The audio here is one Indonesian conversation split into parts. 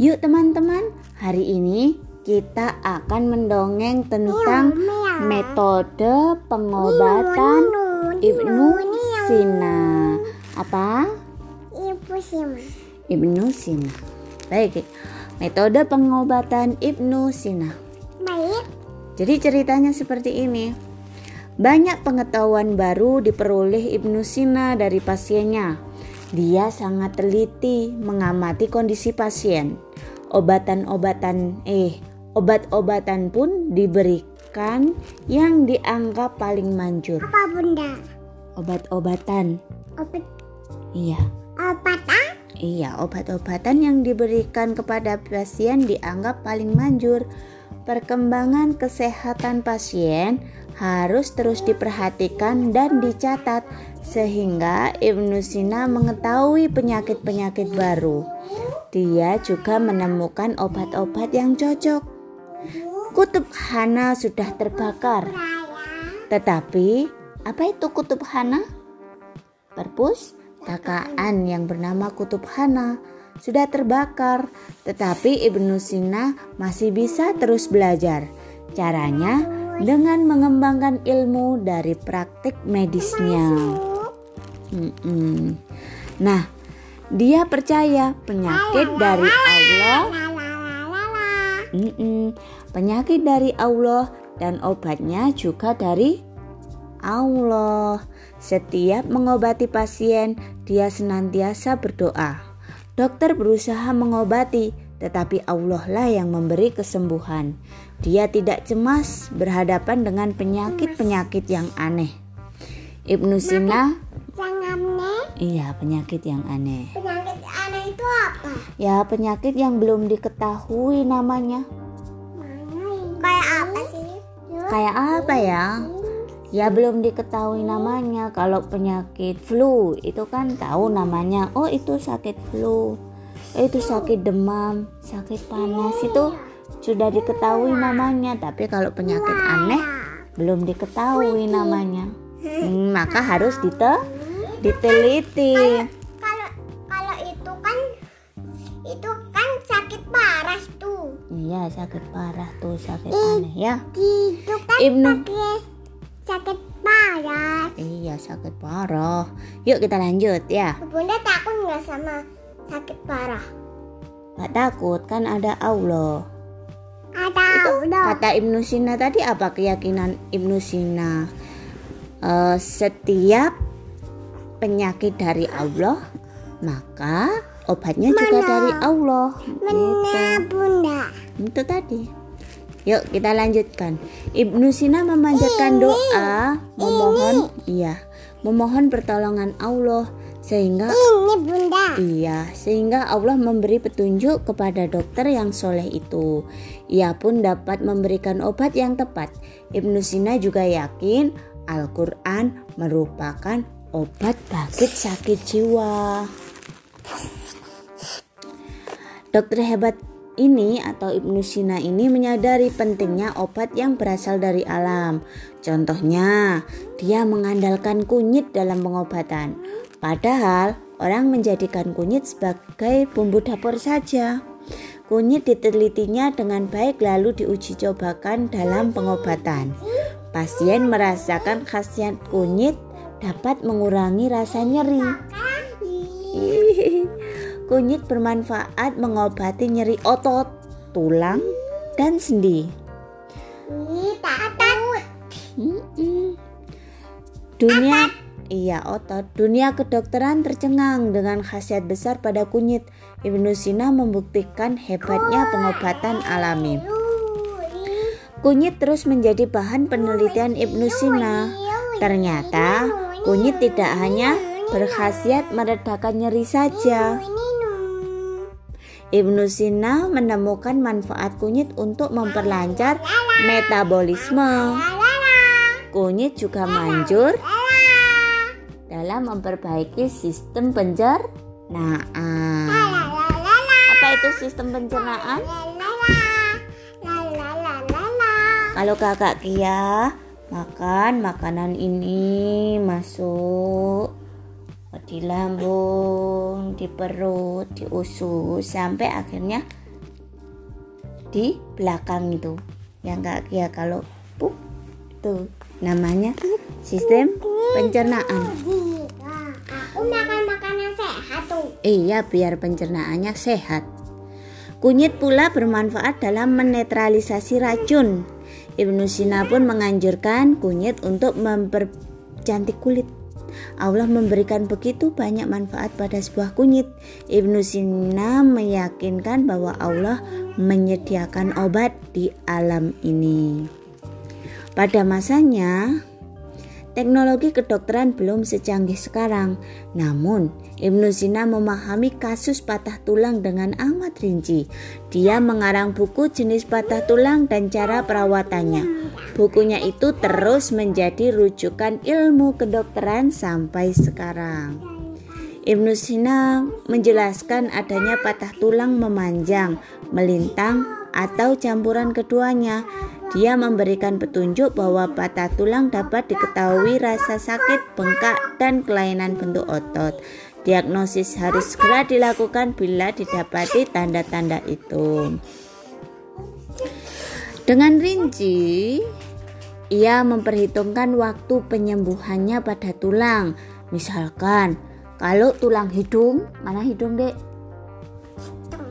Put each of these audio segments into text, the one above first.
Yuk teman-teman, hari ini kita akan mendongeng tentang metode pengobatan Ibnu Sina. Apa? Ibu Sina. Ibnu Sina. Baik, metode pengobatan Ibnu Sina. Baik. Jadi ceritanya seperti ini. Banyak pengetahuan baru diperoleh Ibnu Sina dari pasiennya. Dia sangat teliti mengamati kondisi pasien. Obatan-obatan eh obat-obatan pun diberikan yang dianggap paling manjur. Apa bunda? Obat-obatan. Obat Iya. obat ah? Iya, obat-obatan yang diberikan kepada pasien dianggap paling manjur. Perkembangan kesehatan pasien harus terus diperhatikan dan dicatat sehingga Ibnu Sina mengetahui penyakit-penyakit baru. Dia juga menemukan obat-obat yang cocok. Kutub Hana sudah terbakar. Tetapi, apa itu kutub Hana? Perpustakaan yang bernama Kutub Hana sudah terbakar, tetapi Ibnu Sina masih bisa terus belajar. Caranya dengan mengembangkan ilmu dari praktik medisnya. Mm-mm. Nah, dia percaya penyakit dari Allah, penyakit dari Allah dan obatnya juga dari Allah. Setiap mengobati pasien, dia senantiasa berdoa. Dokter berusaha mengobati, tetapi Allah lah yang memberi kesembuhan. Dia tidak cemas berhadapan dengan penyakit-penyakit yang aneh. Ibnu Sina. Iya penyakit yang aneh. Penyakit aneh itu apa? Ya penyakit yang belum diketahui namanya. Kayak apa sih? Kayak apa ya? Ya belum diketahui namanya. Kalau penyakit flu itu kan tahu namanya. Oh itu sakit flu. Oh, itu sakit demam, sakit panas itu sudah diketahui namanya. Tapi kalau penyakit aneh belum diketahui namanya. Hmm, maka harus dite diteliti. Kalau kalau itu kan itu kan sakit parah tuh. Iya sakit parah tuh sakit aneh ya. Itu kan Ibnu. pakai sakit parah. Iya sakit parah. Yuk kita lanjut ya. Bunda takut nggak sama sakit parah? Gak takut kan ada Allah. Ada udah. Kata Ibnu Sina tadi apa keyakinan Ibnu Sina? Eh, setiap penyakit dari Allah, maka obatnya juga Mana? dari Allah. Mana bunda? Gitu. Itu tadi. Yuk kita lanjutkan. Ibnu Sina memanjatkan doa, memohon, iya, memohon pertolongan Allah sehingga Ini bunda. Iya, sehingga Allah memberi petunjuk kepada dokter yang soleh itu. Ia pun dapat memberikan obat yang tepat. Ibnu Sina juga yakin Al-Quran merupakan obat bagi sakit jiwa. Dokter hebat ini atau Ibnu Sina ini menyadari pentingnya obat yang berasal dari alam. Contohnya, dia mengandalkan kunyit dalam pengobatan. Padahal orang menjadikan kunyit sebagai bumbu dapur saja. Kunyit ditelitinya dengan baik lalu diuji cobakan dalam pengobatan. Pasien merasakan khasiat kunyit dapat mengurangi rasa nyeri. Kunyit bermanfaat mengobati nyeri otot, tulang, dan sendi. Dunia iya otot. Dunia kedokteran tercengang dengan khasiat besar pada kunyit. Ibnu Sina membuktikan hebatnya pengobatan alami. Kunyit terus menjadi bahan penelitian Ibnu Sina. Ternyata kunyit tidak hanya berkhasiat meredakan nyeri saja. Ibnu Sina menemukan manfaat kunyit untuk memperlancar metabolisme. Kunyit juga manjur dalam memperbaiki sistem pencernaan. Apa itu sistem pencernaan? Kalau kakak Kia makan makanan ini masuk di lambung, di perut, di usus sampai akhirnya di belakang itu. Yang enggak ya kalau pup itu namanya sistem pencernaan. Aku makan makanan sehat tuh. Iya biar pencernaannya sehat. Kunyit pula bermanfaat dalam menetralisasi racun Ibnu Sina pun menganjurkan kunyit untuk mempercantik kulit Allah memberikan begitu banyak manfaat pada sebuah kunyit. Ibnu Sina meyakinkan bahwa Allah menyediakan obat di alam ini. Pada masanya, teknologi kedokteran belum secanggih sekarang. Namun, Ibnu Sina memahami kasus patah tulang dengan amat rinci. Dia mengarang buku jenis patah tulang dan cara perawatannya. Bukunya itu terus menjadi rujukan ilmu kedokteran sampai sekarang. Ibnu Sina menjelaskan adanya patah tulang memanjang, melintang, atau campuran keduanya dia memberikan petunjuk bahwa patah tulang dapat diketahui rasa sakit, bengkak, dan kelainan bentuk otot. Diagnosis harus segera dilakukan bila didapati tanda-tanda itu. Dengan rinci, ia memperhitungkan waktu penyembuhannya pada tulang. Misalkan, kalau tulang hidung, mana hidung, Dek?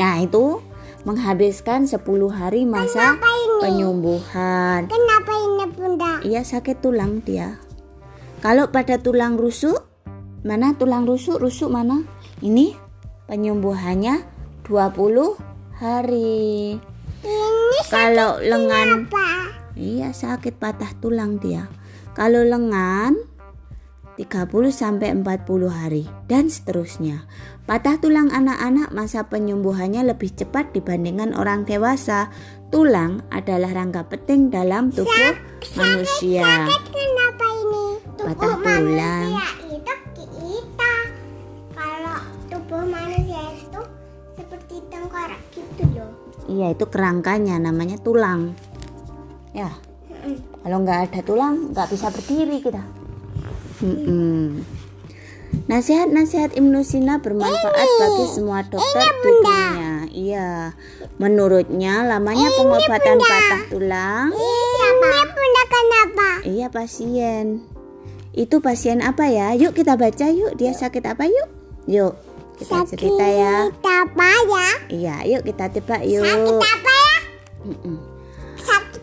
Nah, itu menghabiskan 10 hari masa penyembuhan. Kenapa ini bunda? Iya sakit tulang dia. Kalau pada tulang rusuk, mana tulang rusuk? Rusuk mana? Ini penyembuhannya 20 hari. Ini Kalau lengan apa? Iya sakit patah tulang dia. Kalau lengan 30 sampai 40 hari dan seterusnya. Patah tulang anak-anak masa penyembuhannya lebih cepat dibandingkan orang dewasa. Tulang adalah rangka penting dalam tubuh manusia. Sakit kenapa ini? Tubuh Patah tulang. manusia itu kita. Kalau tubuh manusia itu seperti tengkorak gitu loh. Iya itu kerangkanya namanya tulang. Ya kalau nggak ada tulang nggak bisa berdiri kita. Mm-mm. Nasihat-nasihat Ibnu Sina bermanfaat bagi semua dokter di dunia. Iya, menurutnya lamanya pengobatan patah tulang. Ini siapa? Ini bunda kenapa? Iya pasien. Itu pasien apa ya? Yuk kita baca yuk. Dia sakit apa yuk? Yuk kita cerita ya. Sakit apa ya? Iya, yuk kita tebak yuk. Sakit apa ya? Sakit.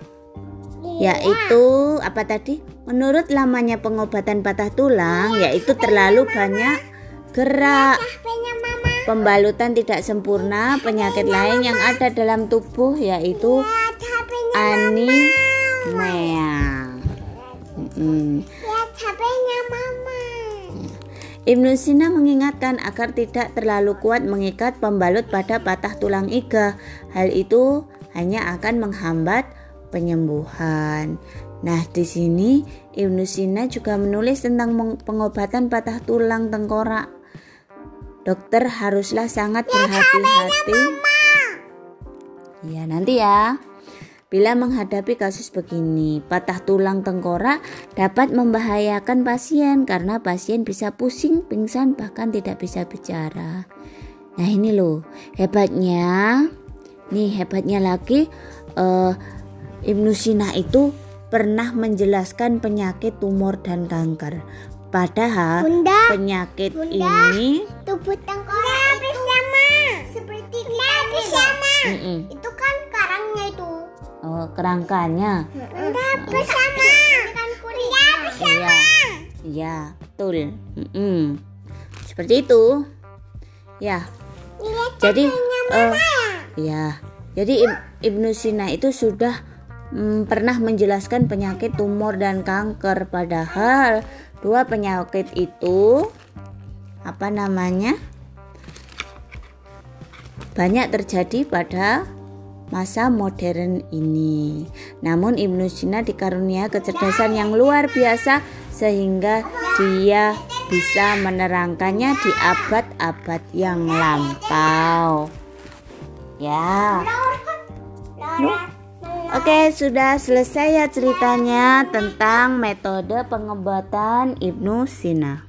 Yaitu apa tadi? Menurut lamanya pengobatan patah tulang, yaitu terlalu banyak gerak. Pembalutan tidak sempurna, penyakit lain yang ada dalam tubuh yaitu anemia. Ibnu Sina mengingatkan agar tidak terlalu kuat mengikat pembalut pada patah tulang iga. Hal itu hanya akan menghambat penyembuhan. Nah, di sini Ibnu Sina juga menulis tentang pengobatan patah tulang tengkorak. Dokter haruslah sangat berhati-hati. Ya, nanti ya. Bila menghadapi kasus begini, patah tulang tengkorak dapat membahayakan pasien karena pasien bisa pusing, pingsan, bahkan tidak bisa bicara. Nah ini loh, hebatnya, nih hebatnya lagi, eh, Ibnu Sina itu pernah menjelaskan penyakit tumor dan kanker. Padahal Bunda. penyakit Bunda. ini, Tubuh tengkorak itu bersama. Seperti kita bersama. Mm-mm. Itu kan karangnya itu. oh, kerangkanya, Bunda bersama. Ini kan kulitnya. iya, iya, betul. Mm-mm. Seperti itu, ya. Jadi, mama. Ya, jadi Ib- Ibnu Sina itu sudah mm, pernah menjelaskan penyakit tumor dan kanker padahal dua penyakit itu apa namanya? banyak terjadi pada masa modern ini. Namun Ibnu Sina dikarunia kecerdasan yang luar biasa sehingga dia bisa menerangkannya di abad-abad yang lampau. Ya. Laura. Oke, sudah selesai ya ceritanya tentang metode pengobatan Ibnu Sina.